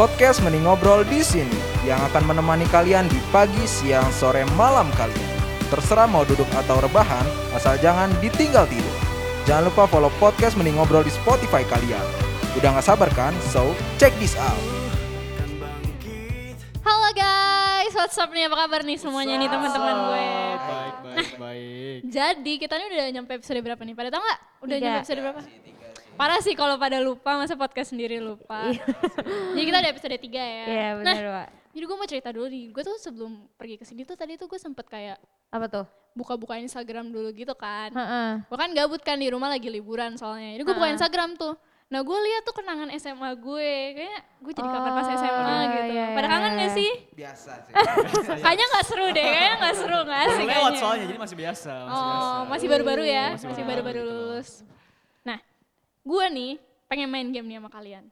podcast Mending Ngobrol di sini yang akan menemani kalian di pagi, siang, sore, malam kalian. Terserah mau duduk atau rebahan, asal jangan ditinggal tidur. Jangan lupa follow podcast Mending Ngobrol di Spotify kalian. Udah gak sabar kan? So, check this out. Halo guys, what's up nih? Apa kabar nih semuanya nih teman-teman gue? Baik, baik, baik. Jadi kita nih udah nyampe episode berapa nih? Pada tau nggak? Udah Tiga. nyampe episode berapa? Parah sih kalau pada lupa, masa podcast sendiri lupa. jadi kita udah episode 3 ya. Iya nah, benar Wak. jadi gue mau cerita dulu nih. Gue tuh sebelum pergi ke sini tuh tadi tuh gue sempet kayak Apa tuh? buka-buka Instagram dulu gitu kan. Heeh. Gue kan gabut kan di rumah lagi liburan soalnya. Jadi gue buka. Instagram tuh. Nah gue lihat tuh kenangan SMA gue. Kayaknya gue jadi kangen pas Oh, SMA iya, gitu. iya, Pada iya, kangen gak iya. sih? Biasa sih. Kayaknya gak seru deh, kayaknya gak seru, gak Baru lewat kayaknya. soalnya, jadi masih biasa. Masih biasa. Oh, masih baru-baru ya, Masih baru-baru gitu. lulus. Nah, gue nih pengen main game nih sama kalian.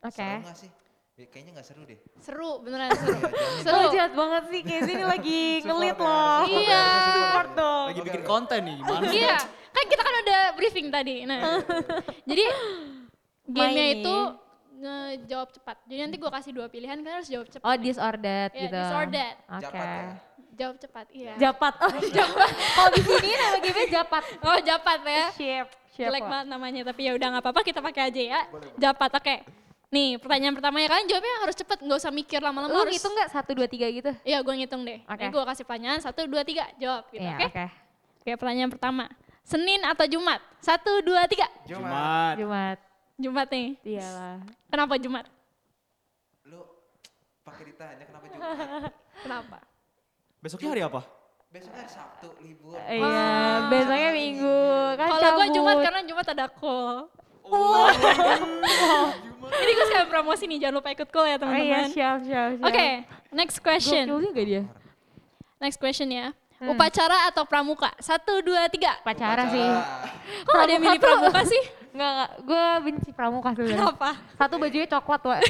Oke. Seru gak sih? Ya, Kayaknya gak seru deh. Seru, beneran seru. jamin. seru. Lo jahat banget sih, kayak sini lagi ngelit ya, loh. Iya. Support dong. Lagi bikin konten nih, gimana? Iya, kan kita kan udah briefing tadi. Nah, jadi gamenya itu ngejawab cepat. Jadi nanti gue kasih dua pilihan, kalian harus jawab cepat. Oh disordered Iya, gitu. disordered. Oke. Japat ya? Jawab cepat, iya. Japat. Oh japat. Kalau di sini nama gamenya japat. Oh, japat ya. Siap. Jelek banget namanya, tapi ya udah nggak apa-apa kita pakai aja ya. Japat, oke. Nih, pertanyaan pertama ya kalian jawabnya harus cepet, nggak usah mikir lama-lama. Lu harus... ngitung nggak satu dua tiga gitu? Iya, gue ngitung deh. Oke. Ini gue kasih pertanyaan, satu, dua, tiga, jawab gitu, Iya oke? oke. Oke, pertanyaan pertama. Senin atau Jumat? Satu, dua, tiga. Jumat. Jumat. Jumat nih. Iyalah. Kenapa Jumat? lu pakai ditanya kenapa juga? Kenapa? Besoknya hari apa? Besoknya Sabtu libur. Iya. Besoknya minggu kan Kalau gue. Jumat karena Jumat ada call. Jadi gue sekalian promosi nih, jangan lupa ikut call ya Oh iya teman-teman. siap siap siap. Oke, next question. Gokil juga dia. Next question ya. Hmm. Upacara atau pramuka? Satu, dua, tiga. Pacaran sih. Kok ada yang milih Pramuka pramuka sih? Enggak, enggak. Gue benci pramuka sebenarnya. Kenapa? Satu bajunya coklat, Wak.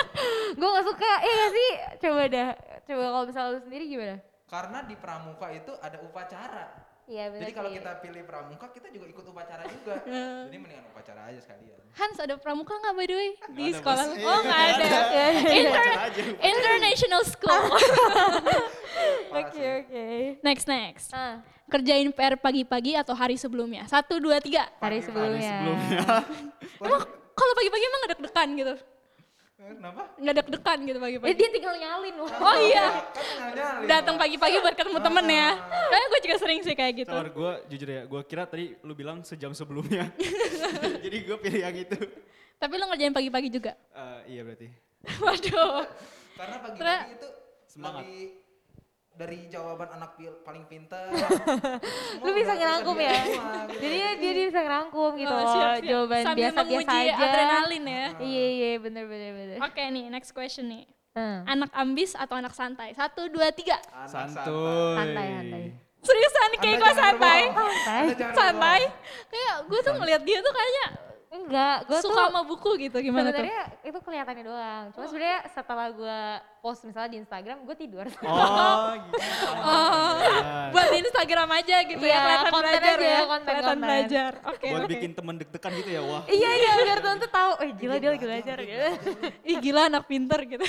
gue gak suka. Iya gak sih? Coba dah. Coba kalau misalnya lu sendiri gimana? Karena di pramuka itu ada upacara. Iya benar Jadi kalau kita pilih pramuka, kita juga ikut upacara juga. Jadi mendingan upacara aja sekalian. Hans ada pramuka nggak by the way di ada, sekolah? Bos. Oh nggak Iya, ada. nggak Inter- aja. international school. Oke, oke. next next. Ah, Kerjain PR pagi-pagi atau hari sebelumnya? Satu dua tiga. hari sebelumnya. Sebelumnya. Emang kalau pagi-pagi emang deg-degan gitu? Eh, Kenapa? Nggak deg-degan gitu Eh, pagi-pagi? dia tinggal nyalin, Wak. Oh iya. Kan tinggal nyalin, Datang pagi-pagi buat ketemu temen ya. Kayaknya gue juga sering sih kayak gitu. Sabar, gue jujur ya, gue kira tadi lu bilang sejam sebelumnya. Jadi gue pilih yang itu. Tapi lo ngerjain pagi-pagi juga? Eh, iya berarti. Waduh. Karena pagi-pagi itu Semangat. lebih dari jawaban anak pil- paling pinter. Lu bisa ngerangkum ya? Jadi dia, dia bisa ngerangkum gitu Oh, siap, siap. Jawaban Sambil biasa-biasa menguji aja. adrenalin ya. Iya, iya, bener, bener, bener. Oke nih, next question nih. Hmm. Anak ambis atau anak santai? Satu, dua, tiga. Santuy. Santai, santai. Seriusan kayak gue santai. Santai. Santai. Kayak gue tuh ngeliat dia tuh kayaknya Enggak, gue tuh suka sama buku gitu gimana tuh? sebenarnya itu kelihatannya doang. Cuma sebenarnya setelah gue post misalnya di Instagram, gue tidur. Oh, gitu. Oh, buat di Instagram aja gitu ya, Iya, kelihatan konten belajar aja, ya. konten, kelihatan konten. belajar. Oke, Buat oke. bikin temen deg-degan gitu ya, wah. iya, iya, biar temen tuh tahu, eh gila dia lagi belajar gitu. Ih gila anak pinter gitu.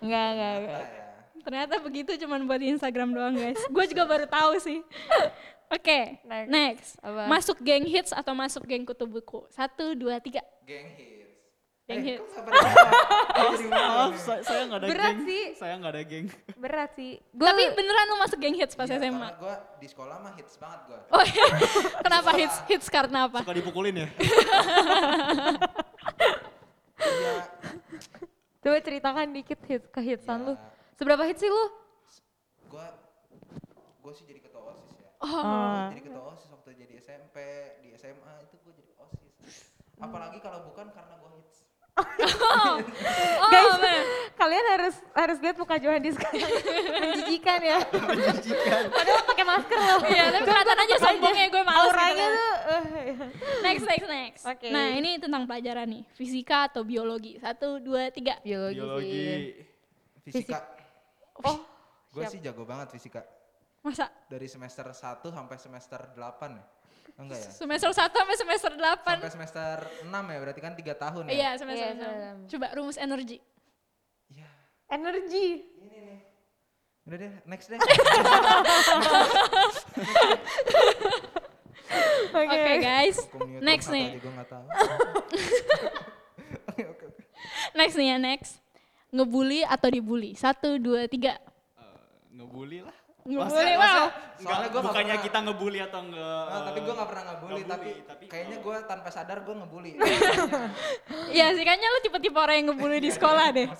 Enggak, enggak, enggak. Ya. Ternyata begitu cuman buat di Instagram doang guys. Gue juga baru tahu sih. Oke, Next. next. Apa? Masuk geng hits atau masuk geng kutu buku? Satu, dua, tiga. Geng hits. Geng Eh, hits. Maaf, saya, saya nggak ada Berat geng. sih. Saya nggak ada geng. Berat sih. Gua, Tapi beneran lu masuk geng hits pas Iya, SMA? Karena gue di sekolah mah hits banget gue. Oh iya. Kenapa hits? Hits karena apa? Suka dipukulin ya? Iya. coba ceritakan dikit hit kehitsan Ya. lu. Seberapa hit sih lu? Gue gue sih jadi. Oh. Ah. Jadi ketua osis waktu jadi SMP, di SMA itu gue jadi osis. Apalagi kalau bukan karena gue hits. Oh, Guys, man. kalian harus harus lihat muka Johannes sekarang. Menjijikan ya. Padahal pakai masker loh. Iya, tapi kelihatan aja sombongnya gue males gitu Auranya kan. tuh. eh, Next, next, next. Oke. Nah ini tentang pelajaran nih. Fisika atau biologi? Satu, dua, tiga. biologi, Biologi. Fisika. Oh, Gue sih jago banget fisika. Masa? Dari semester 1 sampai semester 8 ya. Enggak ya? Semester 1 sampai semester 8. Sampai semester 6 ya, berarti kan 3 tahun ya? Iya, semester Iya, 6. semester enam. Coba rumus energi. energi. Udah deh, next deh. Oke guys, Aku mute Next nih. aja, gua nggak tahu. Oke, oke, oke. next nih ya next. Ngebully atau dibully? Satu, dua, tiga. Eh, ngebully lah. Ngebully, Maksudnya- wow. maksudnya Soalnya nggak bukannya pernah- kita ngebully atau enggak. Ah, tapi gue gak pernah ngebully, nggak tapi, tapi kayaknya gue tanpa sadar gue ngebully. Iya sih, kayaknya lu tipe-tipe orang yang ngebully di sekolah deh.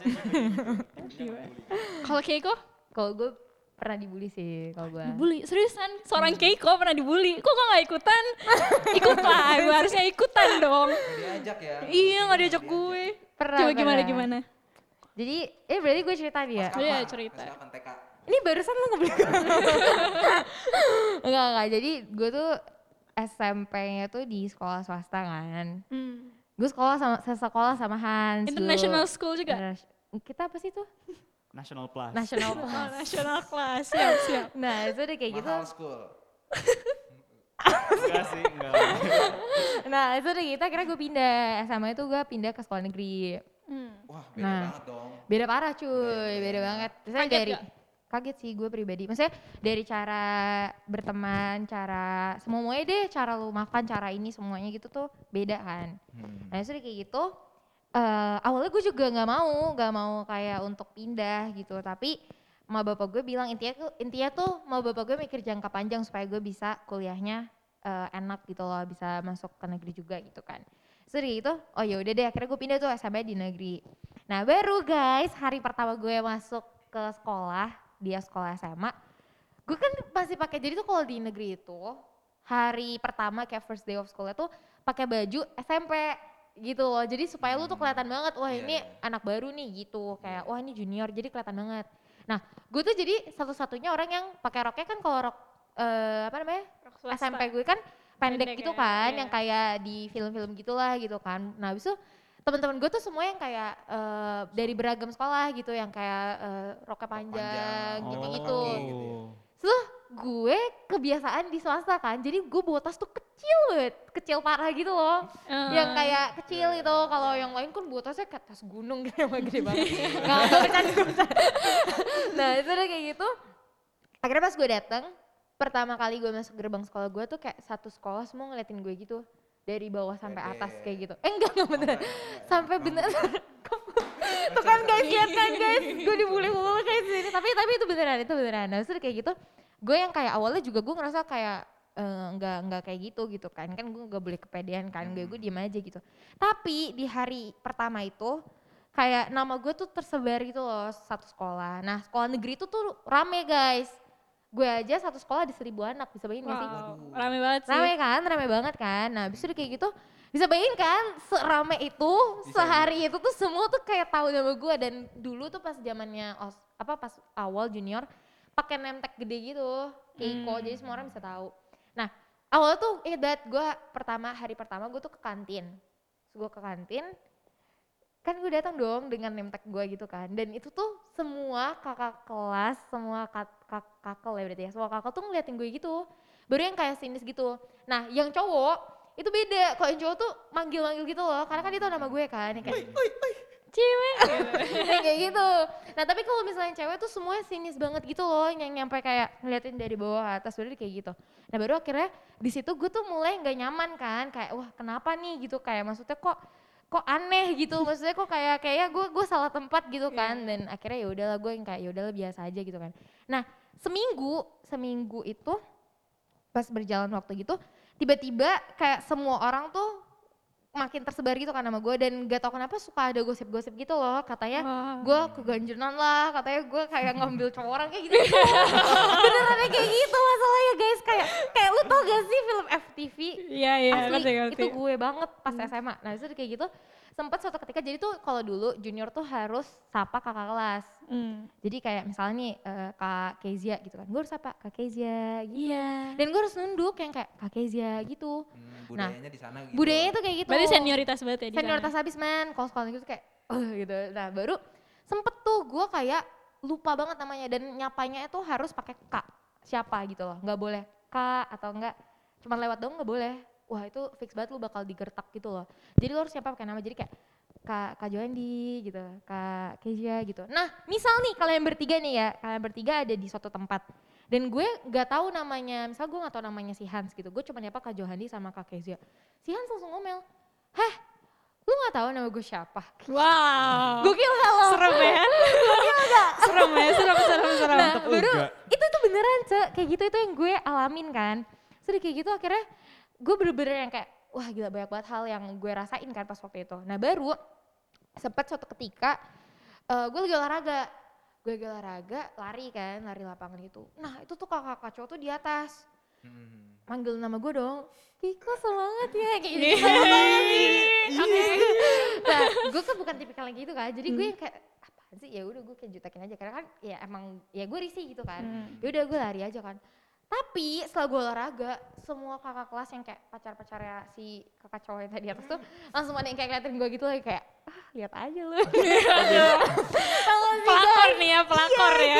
Kalau Keiko? Kalau gue pernah dibully sih kalau gue. Dibully, seriusan? Seorang Keiko pernah dibully? Kok gue gak ikutan? Ikut lah, gue harusnya ikutan dong. Nggak diajak ya. Iya, gak diajak gue. Pernah, Coba gimana, pernah. gimana? Jadi, eh berarti gue cerita dia. Pas Iya, cerita. Pas kapan TK? Ini barusan lu ngebully Enggak, enggak. Jadi gue tuh SMP-nya tuh di sekolah swasta kan. Hmm. Gue sekolah sama sekolah sama Hans. dulu. International school juga? Kita apa sih tuh? National Plus. National Oh, Plus. national class, siap, siap. Nah, itu udah kayak gitu. Mahal school. Enggak sih, enggak. Nah, itu udah gitu akhirnya gue pindah. SMA itu gue pindah ke sekolah negeri. Hmm. Wah, beda Nah. banget dong. Beda parah cuy, beda banget. Misalnya Kaget dari gak? Kaget sih gue pribadi. Maksudnya dari cara berteman, cara semuanya deh, cara lu makan, cara ini semuanya gitu tuh beda kan. Hmm. Nah, itu kayak gitu. eh awalnya gue juga nggak mau, nggak mau kayak untuk pindah gitu. Tapi ma bapak gue bilang intinya tuh intinya tuh ma bapak gue mikir jangka panjang supaya gue bisa kuliahnya eh, enak gitu loh, bisa masuk ke negeri juga gitu kan. Dari itu, oh ya udah deh akhirnya gue pindah tuh SMP di negeri. Nah baru guys hari pertama gue masuk ke sekolah, dia sekolah SMA, gue kan masih pakai jadi tuh kalau di negeri itu hari pertama kayak first day of school itu pakai baju SMP gitu loh. Jadi supaya lu tuh kelihatan banget, wah Iya, ini iya. anak baru nih gitu. Kayak wah ini junior jadi kelihatan banget. Nah, gue tuh jadi satu-satunya orang yang pakai roknya kan kalau rok eh, apa namanya? SMP gue kan pendek, Pendek gitu ya, kan, iya. yang kayak di film-film gitulah gitu kan. Nah, habis itu teman-teman gue tuh semua yang kayak eh, dari beragam sekolah gitu, yang kayak eh, roknya panjang, panjang, gitu-gitu. kaki gitu ya. Terus gue kebiasaan di swasta kan, jadi gue bawa tas tuh kecil banget, kecil parah gitu loh. Eh, Yang kayak kecil itu, kalau yang lain kan bawa tasnya kayak tas gunung gitu, emang gede banget. Nggak, nggak bercanda, nggak bercanda. Nah itu udah kayak gitu, akhirnya pas gue dateng, pertama kali gue masuk gerbang sekolah gue tuh kayak satu sekolah semua ngeliatin gue gitu. Dari bawah sampai atas kayak gitu. Eh enggak, enggak enggak, enggak. Sampai bener. Tuh kan guys, lihat kan guys, gue dibully mulu kayak sini. Tapi tapi itu beneran, itu beneran. Nah, terus kayak gitu, gue yang kayak awalnya juga gue ngerasa kayak eh, nggak nggak kayak gitu gitu kan. Kan gue nggak boleh kepedean kan. Gue gue diem aja gitu. Tapi di hari pertama itu kayak nama gue tuh tersebar gitu loh satu sekolah. Nah sekolah negeri itu tuh rame guys gue aja satu sekolah di seribu anak bisa bayangin gak sih? Wow, rame banget sih. Rame kan, rame banget kan. Nah, abis itu udah kayak gitu, bisa bayangin kan, serame itu, sehari itu tuh semua tuh kayak tahu nama gue. Dan dulu tuh pas zamannya os, apa pas awal junior pakai name tag gede gitu, Keiko, Hmm. jadi semua orang bisa tahu. Nah, awal tuh inget banget gue pertama hari pertama gue tuh ke kantin, gue ke kantin, kan gue datang dong dengan name tag gue gitu kan. Dan itu tuh semua kakak kelas semua kak, kak, kakel ya berarti ya semua kakak tuh ngeliatin gue gitu. Baru yang kayak sinis gitu. Nah yang cowok itu beda. Kalau yang cowok tuh manggil-manggil gitu loh karena kan itu nama gue kan yang kayak Cewek. yang kayak gitu. Nah tapi kalau misalnya cewek tuh semuanya sinis banget gitu loh yang nyampe kayak ngeliatin dari bawah atas udah kayak gitu. Nah baru akhirnya di situ gue tuh mulai nggak nyaman kan kayak wah kenapa nih? gitu kayak maksudnya kok kok aneh gitu. Maksudnya kok kayak kayak gue gue salah tempat gitu kan. Dan akhirnya ya udahlah gue yang kayak ya udahlah biasa aja gitu kan. Nah seminggu seminggu itu pas berjalan waktu gitu tiba-tiba kayak semua orang tuh makin tersebar gitu kan nama gue dan gak tau kenapa suka ada gosip-gosip gitu loh. Katanya gue keganjenan lah katanya gue kayak ngambil cowok orang kayak gitu. Beneran kayak gitu masalahnya guys. Kayak kayak lu tau gak sih film FTV Iya, iya, asli ngerti, ngerti. itu gue banget pas SMA nah itu kayak gitu sempat suatu ketika jadi tuh kalau dulu junior tuh harus sapa kakak kelas. Hmm. jadi kayak misalnya nih eh, kak Kezia gitu kan gue harus sapa kak Kezia gitu. Iya. dan gue harus nunduk yang kayak kak Kezia gitu. Hmm, budayanya di sana gitu. budayanya tuh kayak gitu. Berarti senioritas banget ya di senioritas sana. habis men. Kalau sekolah gitu kayak oh gitu. Nah baru sempet tuh gue kayak lupa banget namanya dan nyapanya itu harus pakai kak siapa gitu loh. Nggak boleh kak atau enggak cuma lewat dong nggak boleh wah itu fix banget lu bakal digertak gitu loh jadi lu harus siapa pakai nama jadi kayak Kak, Kak Joandi gitu, Kak Kezia gitu. Nah, misal nih kalian bertiga nih ya, kalian bertiga ada di suatu tempat. Dan gue nggak tahu namanya, misal gue nggak tahu namanya si Hans gitu. Gue cuma nyapa Kak Johandi sama Kak Kezia. Si Hans langsung ngomel, heh lu nggak tahu nama gue siapa? Wow. Gokil gak lo? serem ya. serem ya, serem, serem, serem. Nah, baru itu tuh beneran cek kayak gitu itu yang gue alamin kan. Terus kayak gitu akhirnya gue bener-bener yang kayak wah gila banyak banget hal yang gue rasain kan pas waktu itu. Nah baru sempet suatu ketika eh, gue lagi olahraga. Gue lagi olahraga, lari kan, lari lapangan itu. Nah itu tuh kakak-kakak cowok tuh di atas. Manggil nama gue dong. Kiko semangat ya kayak gitu. nah, gue kan bukan tipikal yang gitu kan. Jadi gue yang kayak apaan sih? Ya udah gue kayak jutekin aja karena kan ya emang ya gue risih gitu kan. Hmm. Ya udah gue lari aja kan. Tapi setelah gue olahraga, semua kakak kelas yang kayak pacar-pacarnya si kakak cowok yang tadi atas tuh langsung ada yang kayak ngeliatin gue gitu lagi kayak ah lihat aja lu. Pelakor nih ya, pelakor ya.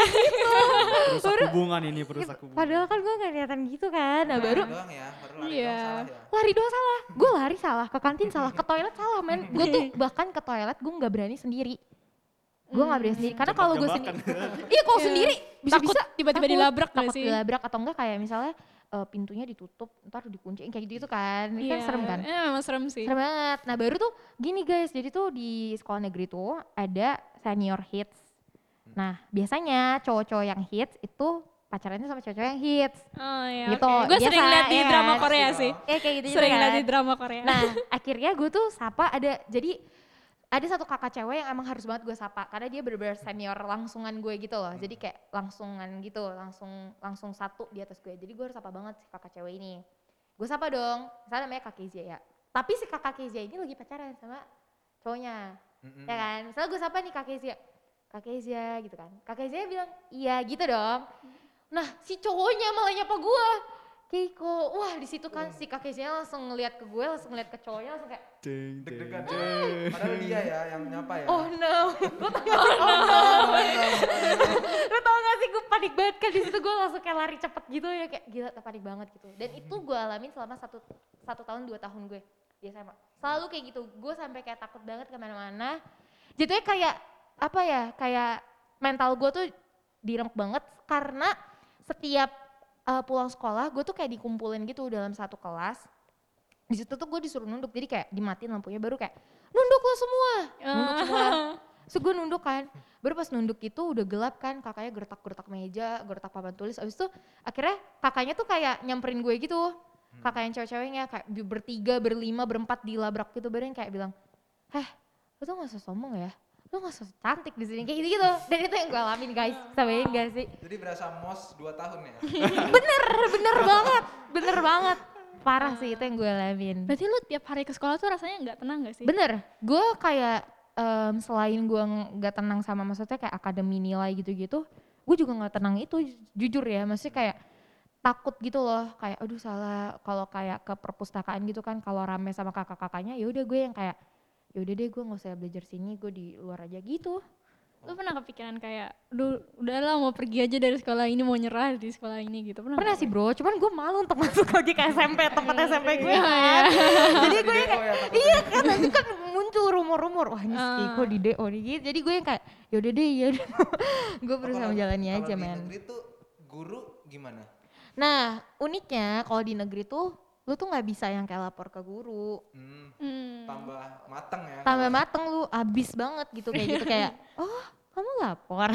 Perusak hubungan ini, perusak hubungan. Padahal kan gue gak kelihatan gitu kan. Nah baru doang ya, baru lari Iya. doang salah ya. lari doang salah. Gue lari salah, ke kantin salah, ke toilet salah men. Gue tuh bahkan ke toilet gue nggak berani sendiri. Gue nggak berani sendiri karena kalau gue sendiri, iya kalau Iya. sendiri Takut bisa-bisa tiba-tiba takut, dilabrak gak takut sih? dilabrak atau enggak kayak misalnya eh, pintunya ditutup, ntar dikunciin kayak gitu kan. Ini kan serem kan. Iya, memang serem sih. Serem banget. Nah baru tuh gini guys, jadi tuh di sekolah negeri tuh ada senior hits. Nah biasanya cowok-cowok yang hits itu pacarannya sama cowok-cowok yang hits. Oh iya, Gitu, Gue biasa, sering lihat di ya drama kan? Korea sih. Ya kayak gitu Sering kan. lihat di drama Korea. Nah, akhirnya gue tuh sapa ada jadi ada satu kakak cewek yang emang harus banget gue sapa karena dia bener-bener senior langsungan gue gitu loh. Jadi kayak langsungan gitu, langsung langsung satu di atas gue. Jadi gue harus sapa banget si kakak cewek ini. Gue sapa dong, misalnya namanya Kak Kezia ya. Tapi si kakak Kezia ini lagi pacaran sama cowoknya. Mm-mm. Ya kan? Misalnya gue sapa nih Kak Kezia. Kak Kezia gitu kan. Kak Kezia bilang, iya gitu dong. Nah si cowoknya malah nyapa gue. Keiko, wah di situ kan si Kak Kezia langsung ngeliat ke gue, langsung ngeliat ke cowoknya langsung kayak, Ding, Deg-degan. ding. Padahal dia ya yang nyapa ya. oh no, lo tau gak sih, oh no, lo tau gak sih gue panik banget kan di situ gue langsung kayak lari cepet gitu ya kayak gila panik banget gitu. Dan itu gue alamin selama satu satu tahun dua tahun gue di SMA. Selalu kayak gitu, gue sampai kayak takut banget ke mana-mana. Jatuhnya kayak apa ya, kayak mental gue tuh direm banget karena setiap uh, pulang sekolah gue tuh kayak dikumpulin gitu dalam satu kelas. Di situ tuh gue disuruh nunduk, jadi kayak dimatiin lampunya baru kayak nunduk lo semua, nunduk semua. So gue nunduk kan, baru pas nunduk itu udah gelap kan, kakaknya gertak-gertak meja, gertak papan tulis. Abis itu akhirnya kakaknya tuh kayak nyamperin gue gitu, kakak yang cewek-ceweknya kayak bertiga, berlima, berempat dilabrak gitu, baru yang kayak bilang, heh lu tuh gak usah sombong ya, lu gak usah cantik di sini kayak gitu gitu. Dan itu yang gue alamin guys, sabain gak sih? Jadi berasa mos 2 tahun ya. bener, bener banget, bener banget. Parah sih itu yang gue alamin. Berarti lu tiap hari ke sekolah tuh rasanya nggak tenang gak sih? Bener, gue kayak em, selain gue nggak tenang sama maksudnya kayak akademi nilai gitu-gitu, gue juga nggak tenang itu ju- jujur ya, maksudnya kayak takut gitu loh, kayak aduh salah kalau kayak ke perpustakaan gitu kan kalau rame sama kakak-kakaknya, ya udah gue yang kayak ya udah deh gue nggak usah belajar sini, gue di luar aja gitu. Lu pernah kepikiran kayak, duh udahlah mau pergi aja dari sekolah ini, mau nyerah di sekolah ini gitu. Pernah, Pernah sih bro, cuman gue malu untuk masuk lagi ke SMP, tempat SMP gue Iya, kan. Jadi gue kayak, ya iya kan nanti kan muncul rumor-rumor, wah ini Ah. Kiko di DO nih gitu. Jadi gue yang kayak, yaudah deh, yaudah. gue berusaha Kalau- menjalani kalau aja di men. negeri tuh guru gimana? Nah uniknya kalau di negeri tuh, lu tuh nggak bisa yang kayak lapor ke guru. Hmm, Hmm. tambah mateng ya. Tambah mateng lu, abis banget gitu kayak gitu kayak, oh kamu lapor.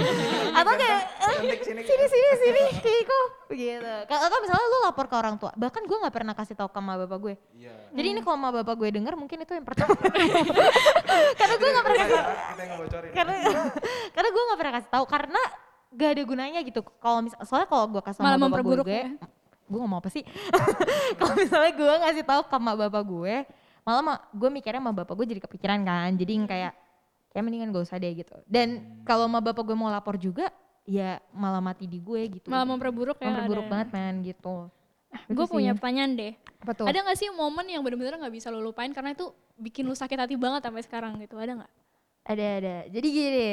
Atau kayak, Cantik sini. sini sini sini Kiko gitu. Kalau atau misalnya lu lapor ke orang tua, bahkan gue nggak pernah kasih tahu ke mama bapak gue. Iya. Jadi ini kalau mama bapak gue denger mungkin itu yang pertama. karena gue nggak pernah kasih Kita yang ngebocorin. karena karena gue nggak pernah kasih tahu karena gak ada gunanya gitu. Kalau misal soalnya kalau gue kasih Malah sama bapak gue, ya. Gue ngomong apa sih? kalau misalnya gue ngasih tahu ke mak bapak gue, malah mak gue mikirnya sama bapak gue jadi kepikiran kan. Jadi yang kayak kayak mendingan gak usah deh gitu. Dan kalau sama bapak gue mau lapor juga, ya malah mati di gue gitu. Malah memperburuk ya. memperburuk ada. banget men gitu. Gue Itu punya pertanyaan deh. Apa tuh? Ada gak sih momen yang bener-bener gak bisa lo lupain karena itu bikin lu sakit hati banget sampai sekarang gitu? Ada gak? Ada ada. Jadi gini,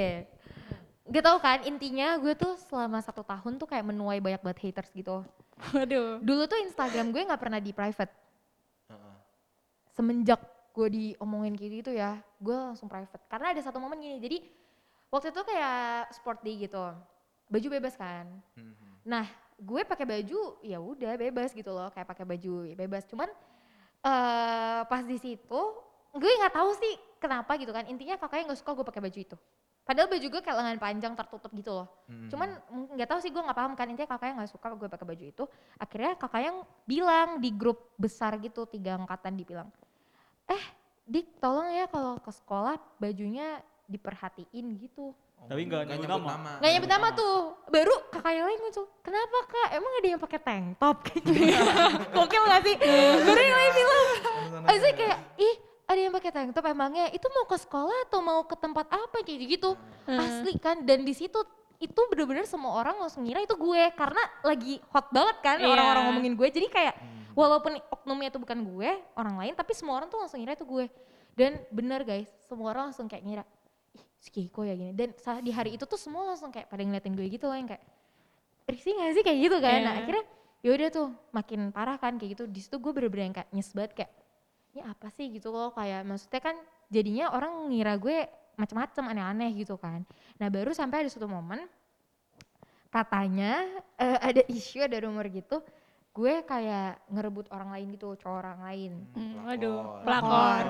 gak tau kan intinya gue tuh selama satu tahun tuh kayak menuai banyak banget haters gitu. Waduh. Dulu tuh Instagram gue nggak pernah di private. Heeh. Semenjak gue diomongin kayak gitu ya gue langsung private karena ada satu momen gini jadi waktu itu kayak sport day gitu baju bebas kan Mhm. nah gue pakai baju ya udah bebas gitu loh kayak pakai baju ya bebas cuman eh pas di situ gue nggak tahu sih kenapa gitu kan intinya kakaknya nggak suka gue pakai baju itu padahal baju gue kayak lengan panjang tertutup gitu loh. Mhm. cuman nggak tahu sih gue nggak paham kan. Intinya kakaknya nggak suka gue pakai baju itu. Akhirnya kakaknya bilang di grup besar gitu tiga angkatan dibilang eh dik tolong ya kalau ke sekolah bajunya diperhatiin gitu. Tapi nggak nyebut nyebut nama. nggak nyebut nama tuh. Baru kakak yang lain muncul kenapa kak? Emang ada yang pakai tank top? Kayak gitu. Gokil gak sih? Baru yang lain bilang. Itu kayak ih ada yang pakai tank top emangnya? Itu mau ke sekolah atau mau ke tempat apa? Kayak gitu. Asli kan dan di situ itu bener-bener semua orang langsung ngira itu gue. Karena lagi hot banget kan Iya. orang-orang ngomongin gue. Jadi kayak Hmm. walaupun oknumnya itu bukan gue orang lain tapi semua orang tuh langsung ngira itu gue. Dan bener guys semua orang langsung kayak ngira ih si Keiko ya gini. Dan saat di hari itu tuh semua langsung kayak pada ngeliatin gue gitu loh yang kayak risih gak sih? Kayak gitu kan. Nah Iya. akhirnya yaudah tuh makin parah kan kayak gitu. Di situ gue bener-bener yang kayak nyes banget kayak ini apa sih? gitu loh kayak maksudnya kan jadinya orang ngira gue macam-macam aneh-aneh gitu kan. Nah baru sampai ada suatu momen katanya eh, ada isu ada rumor gitu gue kayak ngerebut orang lain gitu cowok orang lain. Hmm, aduh, Pelakor.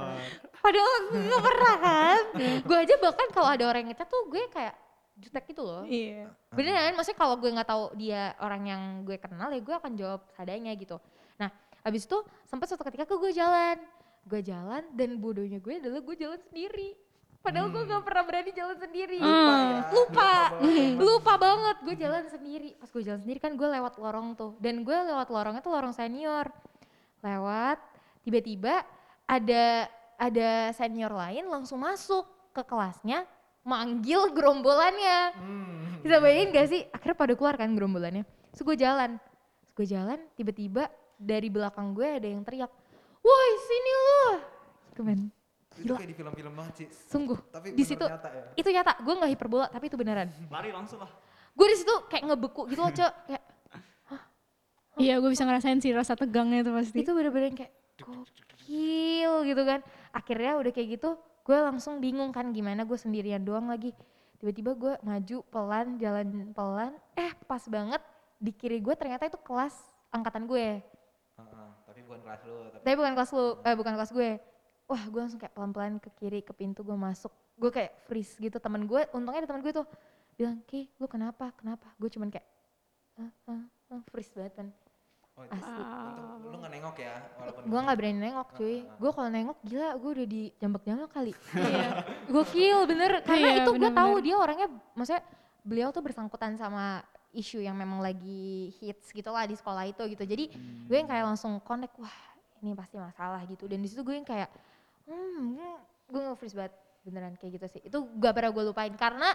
padahal gue gak pernah kan? Gue aja bahkan kalau ada orang yang ngecat tuh gue kayak jutek gitu loh. Iya. beneran maksudnya kalau gue nggak tahu dia orang yang gue kenal ya gue akan jawab seadanya gitu. Nah habis itu sempat suatu ketika ke gue jalan gue jalan dan bodohnya gue adalah gue jalan sendiri. Padahal gue nggak pernah berani jalan sendiri. Hmm. lupa lupa. Banget. Gue jalan sendiri. Pas gue jalan sendiri kan gue lewat lorong tuh. Dan gue lewat lorongnya tuh lorong senior. Lewat tiba-tiba ada ada senior lain langsung masuk ke kelasnya manggil gerombolannya. Hmm. bisa bayangin gak sih? Akhirnya pada keluar kan gerombolannya. Terus gue jalan. Gue jalan tiba-tiba dari belakang gue ada yang teriak woi sini lu. Gitu men Itu Gila. kayak di film-film banget sih. sungguh. Tapi di situ nyata ya. itu nyata. Gue nggak hiperbola tapi itu beneran. Lari langsung lah. gue di situ kayak ngebeku gitu loh cok. Kayak Iya, gue bisa ngerasain sih rasa tegangnya itu pasti. itu bener-bener yang kayak gokil gitu kan. Akhirnya udah kayak gitu gue langsung bingung kan gimana gue sendirian doang lagi. Tiba-tiba gue maju pelan jalan pelan. Eh pas banget di kiri gue ternyata itu kelas angkatan gue bukan kelas lu, tapi tapi bukan kelas lu eh bukan kelas gue. Wah gue langsung kayak pelan-pelan ke kiri ke pintu gue masuk. Gue kayak freeze gitu. Temen gue untungnya ada temen gue tuh bilang ki lu kenapa? Kenapa? Gue cuman kayak ah, ah, ah, freeze banget kan oh, itu asli. untung lu nggak nengok ya walaupun gue nggak berani nengok cuy. Ah, ah. gue kalau nengok gila gue udah di jambak-jambak kali. Iya. gokil bener. Karena Iya, itu gue tahu dia orangnya maksudnya beliau tuh bersangkutan sama isu yang memang lagi hits gitu lah di sekolah itu gitu jadi gue yang kayak langsung connect wah ini pasti masalah gitu dan di situ gue yang kayak hmm gue nge freeze banget beneran kayak gitu sih itu gak pernah gue lupain karena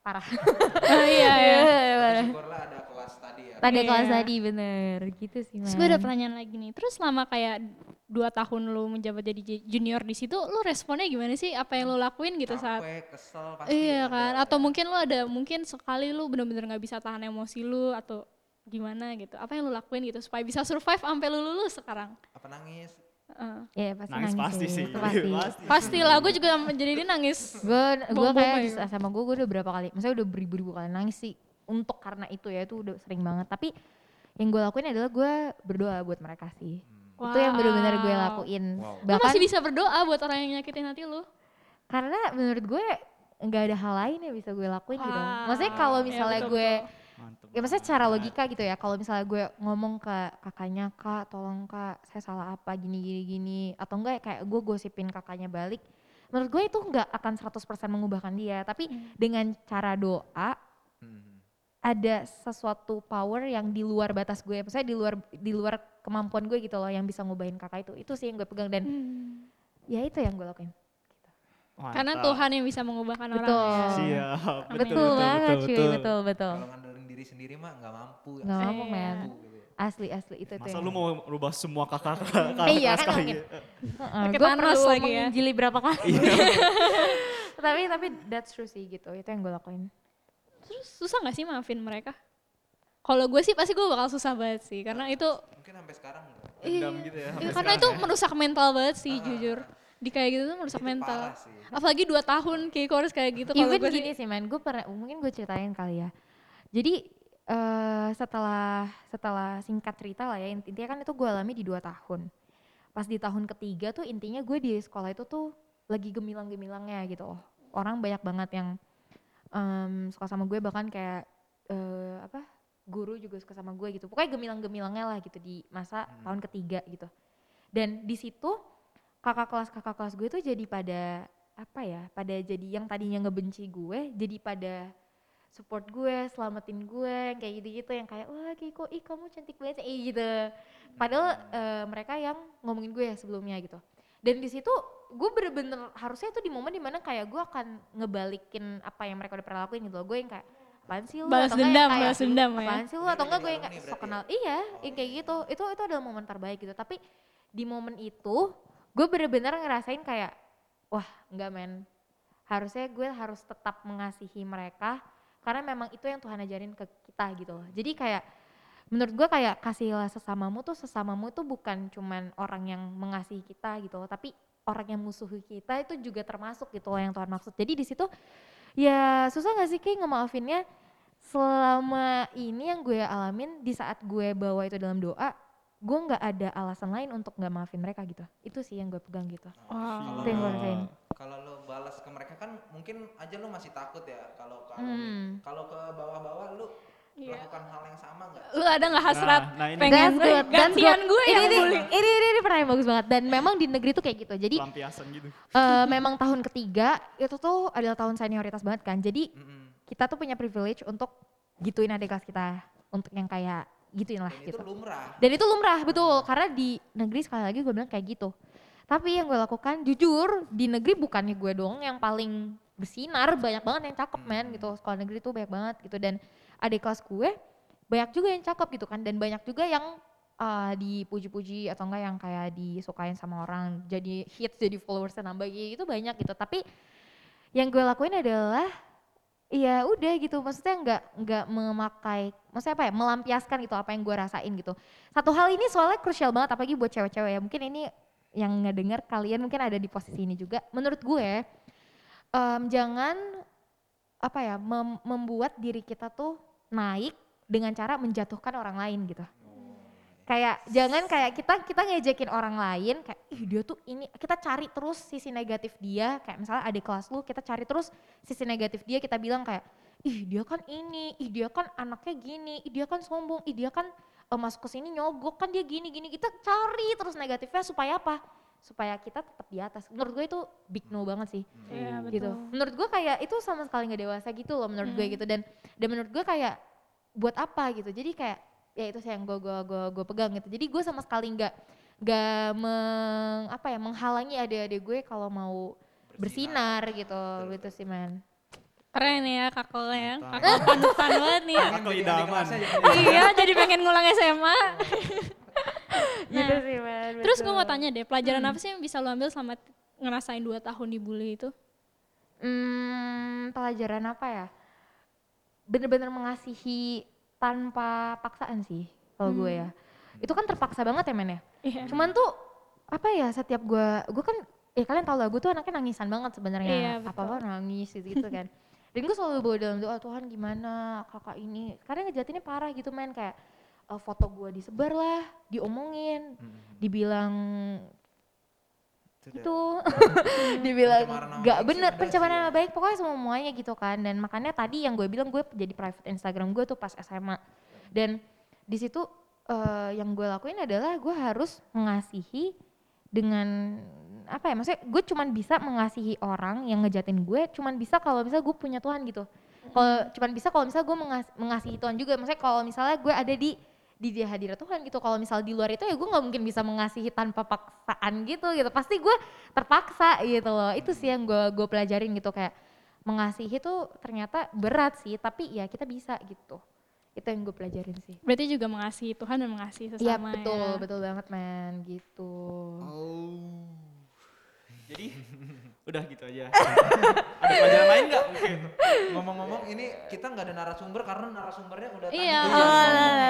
parah Oh, iya, iya. parah. syukurlah ada kelas tadi ya. tadi Iya. kelas tadi bener gitu sih Terus gue ada pertanyaan lagi nih. Terus selama kayak dua tahun lu menjabat jadi junior di situ, lu responnya gimana sih? Apa yang lu lakuin gitu saat? Capek, kesel pasti Iya ada. kan? Atau mungkin lu ada mungkin sekali lu bener-bener nggak bisa tahan emosi lu atau gimana gitu? Apa yang lu lakuin gitu supaya bisa survive sampai lu lulus sekarang? apa nangis? Heeh. Iya pasti Nangis nangis, pasti sih. itu pasti. Pasti. Pastilah, gue juga jadi dia nangis. gue gue kayak ya. sama gue gue udah berapa kali maksudnya udah beribu-ribu kali nangis sih untuk karena itu ya itu udah sering banget tapi yang gue lakuin adalah gue berdoa buat mereka sih itu yang benar-benar gue Wow. lakuin Wow. Lu bahkan masih bisa berdoa buat orang yang nyakitin hati lu. karena menurut gue nggak ada hal lain yang bisa gue lakuin gitu Wah. maksudnya kalau Iya, misalnya betul, gue betul. Mantep. ya maksudnya secara banget. logika gitu ya kalau misalnya gue ngomong ke kakaknya kak tolong kak saya salah apa gini gini gini atau enggak kayak gue gosipin kakaknya balik menurut gue itu nggak akan 100% mengubahkan dia tapi Hmm. dengan cara doa Hmm. ada sesuatu power yang di luar batas gue maksudnya di luar di luar kemampuan gue gitu loh yang bisa ngubahin kakak itu itu sih yang gue pegang dan Hmm. ya itu yang gue lakuin Karena Mantap. Tuhan yang bisa mengubahkan orang. Betul. ya. Siap. betul, banget cuy betul betul Kalau ngandelin diri sendiri mah nggak mampu. nggak asli mampu men gitu ya. asli asli itu itu Masa lu mau rubah semua kakak kakak Eh, iya, kan mungkin. Gue perlu lagi ya. menginjili berapa kali Iya. tapi tapi that's true sih gitu itu yang gue lakuin Terus susah gak sih maafin mereka? Kalau gue sih pasti gue bakal susah banget sih karena itu Mungkin sampai sekarang enggak. Dendam gitu ya. Iya, sampai karena itu ya. merusak mental banget sih jujur. Di kayak gitu tuh merusak Itu mental. Apalagi dua tahun kayak gue harus kayak gitu. Kalau gue sih gini sih man, gue pernah mungkin gue ceritain kali ya. Jadi eh setelah setelah singkat cerita lah ya intinya kan itu gue alami di dua tahun. Pas di tahun ketiga tuh intinya gue di sekolah itu tuh lagi gemilang-gemilangnya gitu loh. Orang banyak banget yang em, suka sama gue bahkan kayak eh apa guru juga suka sama gue gitu. Pokoknya gemilang-gemilangnya lah gitu di masa tahun ketiga gitu. Dan di situ kakak kelas kakak kelas gue tuh jadi pada apa ya pada jadi yang tadinya ngebenci gue jadi pada support gue selamatin gue yang kayak gitu-gitu yang kayak wah Kiko ih kamu cantik banget sih," gitu. Padahal eh, mereka yang ngomongin gue ya sebelumnya gitu. Dan di situ gue bener-bener harusnya tuh di momen di mana kayak gue akan ngebalikin apa yang mereka udah pernah lakuin gitu loh. Gue yang kayak apaan sih lu? Balas atau enggak yang dendam, kayak, balas dendam ya. apaan sih lu? Atau enggak gue yang kayak sok berarti kenal. Iya yang kayak gitu. Itu itu adalah momen terbaik gitu. Tapi di momen itu gue bener-bener ngerasain kayak wah enggak men. Harusnya gue harus tetap mengasihi mereka karena memang itu yang Tuhan ajarin ke kita gitu. Loh jadi kayak menurut gue kayak kasihlah sesamamu tuh sesamamu tuh bukan cuman orang yang mengasihi kita gitu. Loh tapi orang yang musuhi kita itu juga termasuk gitu loh yang Tuhan maksud. Jadi di situ ya susah gak sih kayak ngemaafinnya selama ini yang gue alamin di saat gue bawa itu dalam doa gue nggak ada alasan lain untuk nggak maafin mereka gitu itu sih yang gue pegang gitu Wow. Itu yang gue rasain. Kalau lo balas ke mereka kan mungkin aja lo masih takut ya kalau ke Hmm. kalau ke bawah-bawah lo Iya. melakukan hal yang sama nggak? Lu ada nggak hasrat Nah, nah ini. pengen good, that's gantian gue ini, yang ini, bully? ini, ini, ini pernah yang bagus banget. Dan memang di negeri tuh kayak gitu. Jadi pelampiasan gitu. eh, memang tahun ketiga itu tuh adalah tahun senioritas banget kan. Jadi Mm-mm. kita tuh punya privilege untuk gituin adik kelas kita. Untuk yang kayak gituin lah Dan itu gitu. lumrah. dan itu lumrah betul. Karena di negeri sekali lagi gue bilang kayak gitu. Tapi yang gue lakukan jujur di negeri bukannya gue doang yang paling bersinar. Banyak banget yang cakep men gitu. Sekolah negeri tuh banyak banget gitu. Dan adik kelas gue banyak juga yang cakep gitu kan. Dan banyak juga yang uh, dipuji-puji atau enggak yang kayak disukain sama orang jadi hits jadi followersnya nambah gitu banyak gitu. Tapi yang gue lakuin adalah ya udah gitu. Maksudnya nggak nggak memakai maksudnya apa ya melampiaskan gitu apa yang gue rasain gitu. Satu hal ini soalnya krusial banget apalagi buat cewek-cewek ya. Mungkin ini yang ngedenger kalian mungkin ada di posisi ini juga. Menurut gue em, jangan apa ya mem- membuat diri kita tuh naik dengan cara menjatuhkan orang lain gitu. Kayak jangan kayak kita kita ngejekin orang lain kayak ih dia tuh ini kita cari terus sisi negatif dia kayak misalnya adik kelas lu kita cari terus sisi negatif dia kita bilang kayak ih dia kan ini ih dia kan anaknya gini ih dia kan sombong ih dia kan eh, masuk ke sini nyogok kan dia gini gini kita cari terus negatifnya supaya apa supaya kita tetap di atas menurut gue itu big no banget sih Iya gitu. betul. Menurut gue kayak itu sama sekali nggak dewasa gitu loh menurut gue Hmm. gitu dan dan menurut gue kayak buat apa gitu. Jadi kayak ya itu sih yang gue gue gue gue pegang gitu. Jadi gue sama sekali nggak nggak meng apa ya menghalangi adik-adik gue kalau mau bersinar, gitu Betul, gitu sih man. Keren ya kakak ya, kakak panutan banget nih. Pengen jadi idaman. iya, jadi pengen ngulang SMA. gitu Nah, sih man. Terus gue mau tanya deh, pelajaran apa sih yang bisa lo ambil selama ngerasain dua tahun dibully itu? Hmm, pelajaran apa ya? Bener-bener mengasihi tanpa paksaan sih kalau gue ya. Itu kan terpaksa banget ya men ya. Iya. Cuman tuh apa ya setiap gue gue kan ya kalian tau lah gue tuh anaknya nangisan banget sebenarnya Iya, betul. apa apa nangis gitu gitu kan dan gue selalu bawa dalam doa Tuhan gimana kakak ini karena ngejatinnya parah gitu men kayak eh, foto gue disebar lah diomongin dibilang Itu dibilang gak bener pencemaran sih. nama baik pokoknya semuanya gitu kan. Dan makanya tadi yang gue bilang gue jadi private Instagram gue tuh pas SMA dan di situ eh, yang gue lakuin adalah gue harus mengasihi dengan apa ya maksudnya gue cuman bisa mengasihi orang yang ngejatin gue cuman bisa kalau misalnya gue punya Tuhan gitu. Kalau cuman bisa kalau misalnya gue mengas- mengasihi Tuhan juga. Maksudnya kalau misalnya gue ada di di dia hadirat Tuhan gitu kalau misal di luar itu ya gue nggak mungkin bisa mengasihi tanpa paksaan gitu gitu pasti gue terpaksa gitu loh itu sih yang gue gue pelajarin gitu kayak mengasihi tuh ternyata berat sih tapi ya kita bisa gitu itu yang gue pelajarin sih Berarti juga mengasihi Tuhan dan mengasihi Iya sesama betul ya. betul banget men gitu Oh. Jadi udah gitu aja. ada pelajaran lain nggak mungkin? Ngomong-ngomong ini kita nggak ada narasumber karena narasumbernya udah Iya, Oh,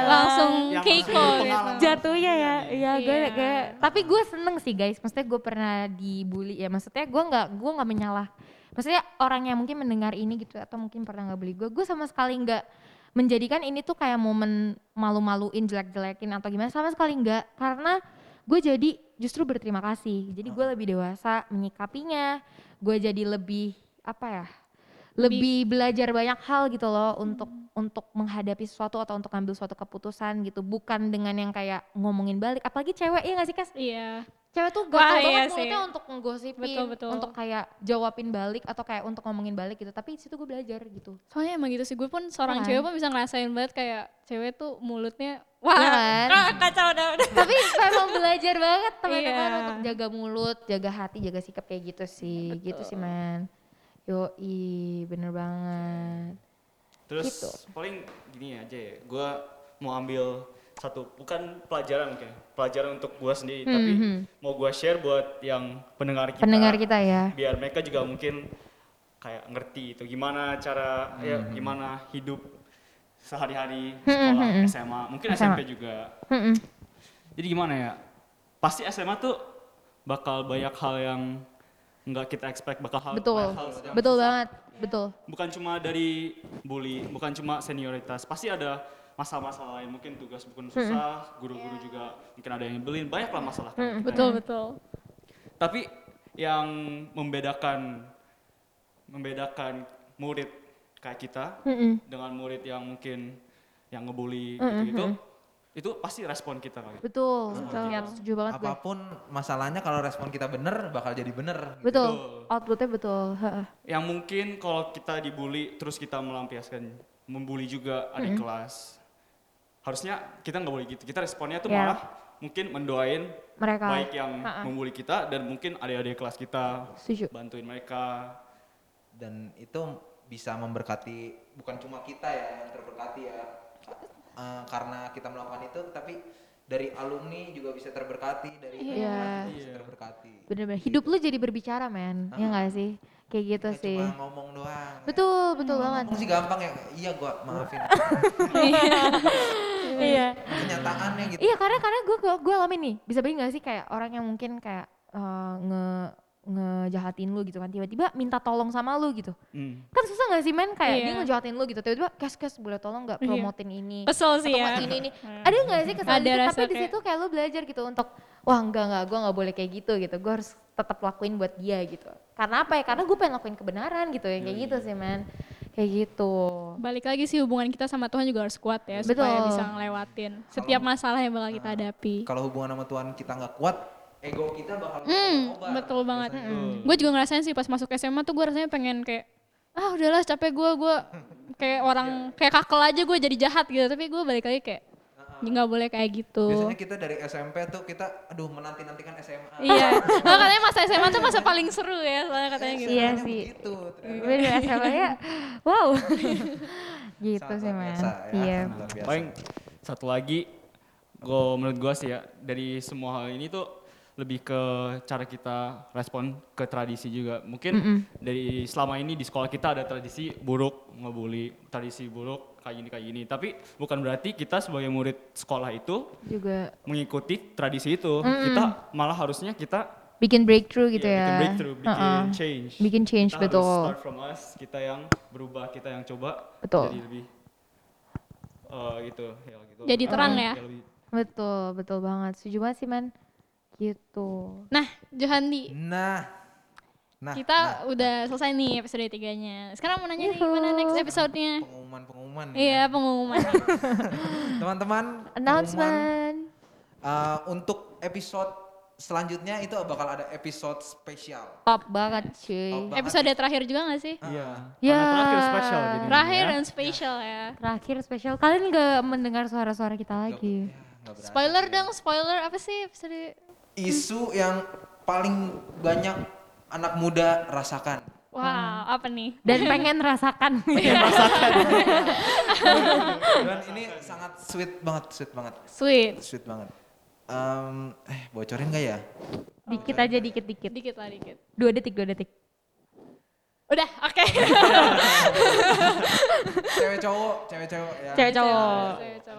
langsung Yang keiko gitu. jatuhnya ya iya. gue Iya. gue tapi gue seneng sih guys. Maksudnya gue pernah dibully ya. Maksudnya gue nggak gue nggak menyalah. Maksudnya orang yang mungkin mendengar ini gitu atau mungkin pernah nggak beli gue gue sama sekali nggak menjadikan ini tuh kayak momen malu-maluin jelek-jelekin atau gimana. Sama sekali nggak. Karena gue jadi justru berterima kasih. Jadi gue lebih dewasa menyikapinya. Gue jadi lebih apa ya lebih belajar banyak hal gitu loh untuk untuk menghadapi sesuatu atau untuk ngambil suatu keputusan gitu bukan dengan yang kayak ngomongin balik apalagi cewek ya gak sih Kas? Iya. cewek tuh gampang iya banget sih. mulutnya untuk nggosipin Betul, betul. untuk kayak jawabin balik atau kayak untuk ngomongin balik gitu tapi situ gue belajar gitu Soalnya emang gitu sih, gue pun seorang Kan? cewek pun bisa ngerasain banget kayak cewek tuh mulutnya, wah Iya kan? kacau udah udah. tapi memang belajar banget teman-teman Iya. untuk jaga mulut jaga hati jaga sikap kayak gitu sih gitu sih man yoi bener banget Terus Gitu. paling gini aja ya, gue mau ambil satu bukan pelajaran mungkin, pelajaran untuk gue sendiri, tapi Mhm. mau gue share buat yang pendengar kita. pendengar kita ya Biar mereka juga mungkin kayak ngerti itu gimana cara ya gimana hidup sehari-hari sekolah SMA, mungkin SMA. SMP juga. Mm-mm. Jadi gimana ya? Pasti SMA tuh bakal banyak hal yang nggak kita expect, bakal hal betul hal yang betul susah. banget betul bukan cuma dari bully, bukan cuma senioritas, pasti ada masalah-masalah lain. Mungkin tugas bukan susah, guru-guru juga mungkin ada yang nyebelin, banyak lah masalah. kan. Betul betul. Tapi yang membedakan membedakan murid kayak kita Mm-mm. dengan murid yang mungkin yang ngebully gitu-gitu, itu pasti respon kita kali. Betul, ya, setuju banget gue. apa pun masalahnya kalau respon kita bener bakal jadi bener Betul, Betul. outputnya betul. heeh. Yang mungkin kalau kita dibully terus kita melampiaskan membuli juga adik kelas. Harusnya kita nggak boleh gitu. Kita responnya tuh Ya. malah mungkin mendoain Mereka. baik yang Ha-ha. membuli kita dan mungkin adik-adik kelas kita Setuju. bantuin mereka. dan itu bisa memberkati bukan cuma kita ya yang terberkati ya Eh, karena kita melakukan itu tapi dari alumni juga bisa terberkati dari Iya. kelas juga bisa terberkati Bener-bener. Hidup lu jadi berbicara, men. Ya nggak sih? Kayak gitu Nggak sih. cuma ngomong doang Betul, betul banget. ngomong sih gampang ya iya gua maafin Iya. kenyataannya gitu Iya, karena karena gue gue alamin nih. Bisa bayang gak sih kayak orang yang mungkin kayak eh, nge ngejahatin lu gitu kan. Tiba-tiba minta tolong sama lu gitu. Hmm. kan susah gak sih men? Kayak Iya. dia ngejahatin lu gitu. Tiba-tiba kes kes boleh tolong nggak Iya. promotin ini? Kesel sih ya. ini ini. Ada nggak sih kesalahan rasa tapi di kayak- situ kayak lu belajar gitu untuk wah enggak enggak gue nggak boleh kayak gitu gitu. Gue harus tetap lakuin buat dia gitu. Karena apa ya? Karena gue pengen lakuin kebenaran gitu ya. Kayak gitu sih men. Kayak gitu. Balik lagi sih hubungan kita sama Tuhan juga harus kuat ya supaya Betul. bisa ngelewatin setiap masalah yang bakal kita hadapi. kalau hubungan sama Tuhan kita nggak kuat ego kita bakal Hmm, betul banget. biasanya. Gue juga ngerasain sih pas masuk SMA tuh gue rasanya pengen kayak ah udahlah capek gue gue kayak orang kayak kakel aja gue jadi jahat gitu tapi gue balik lagi kayak "Ya nggak boleh kayak gitu. biasanya kita dari SMP tuh kita aduh menanti nantikan SMA iya. Nah, katanya masa SMA tuh masa paling seru ya soalnya katanya gitu. Iya sih. begitu, ternyata. bener SMA ya wow gitu Sangat sih men biasa ya, iya. Paling satu lagi, gue menurut gue sih ya dari semua hal ini tuh lebih ke cara kita respon ke tradisi juga. Mungkin dari selama ini di sekolah kita ada tradisi buruk ngebully, tradisi buruk kayak gini kayak gini. Tapi bukan berarti kita sebagai murid sekolah itu juga mengikuti tradisi itu. Kita malah harusnya kita bikin breakthrough gitu ya, ya bikin breakthrough, bikin Heeh. change. bikin change Kita harus betul start from us, kita yang berubah, kita yang coba Betul. jadi lebih eh, gitu, ya gitu. Jadi terang ya. lebih- betul betul banget setuju banget sih man gitu Nah, Johandi, nah nah kita udah selesai nih episode 3-nya. Sekarang mau nanya nih gimana next episode-nya? pengumuman pengumuman Iya, pengumuman. teman-teman pengumuman, announcement eh, untuk episode selanjutnya itu bakal ada episode spesial top banget cuy Top banget. episode terakhir juga gak sih? Iya. Ya. Karena terakhir spesial jadi. Terakhir ya. dan spesial ya. terakhir spesial kalian nggak mendengar suara-suara kita lagi Ya, nggak berasa. Spoiler dong, spoiler apa sih episode? Isu yang paling banyak anak muda rasakan Wow, apa nih? dan pengen rasakan dan ini sangat sweet banget sweet banget Sweet. sweet banget Em, eh bocorin gak ya Dikit aja, dikit-dikit. Dikit lah dikit. Dua detik, dua detik. Udah, oke. Cewek cowok, cewek cowok ya. Cewek cowok.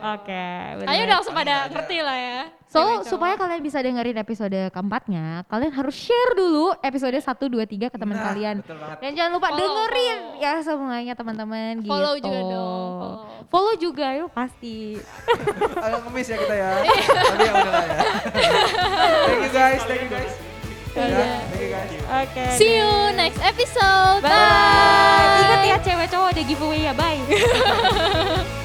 Oke, bener. Ayo udah langsung pada ngerti lah ya. So, Cewek cowok. supaya kalian bisa dengerin episode keempatnya, kalian harus share dulu episode 1, 2, 3 ke teman Nah, kalian. Dan jangan lupa Follow, dengerin follow. ya semuanya teman-teman gitu. Follow juga dong, follow. Follow juga yuk pasti. Agak ngemis ya kita ya. Tapi ya udah lah ya. thank you guys, thank you guys. Ya, you guys. Oke. See you next episode. Bye. Ingat ya cewek cowok ada giveaway ya. Bye.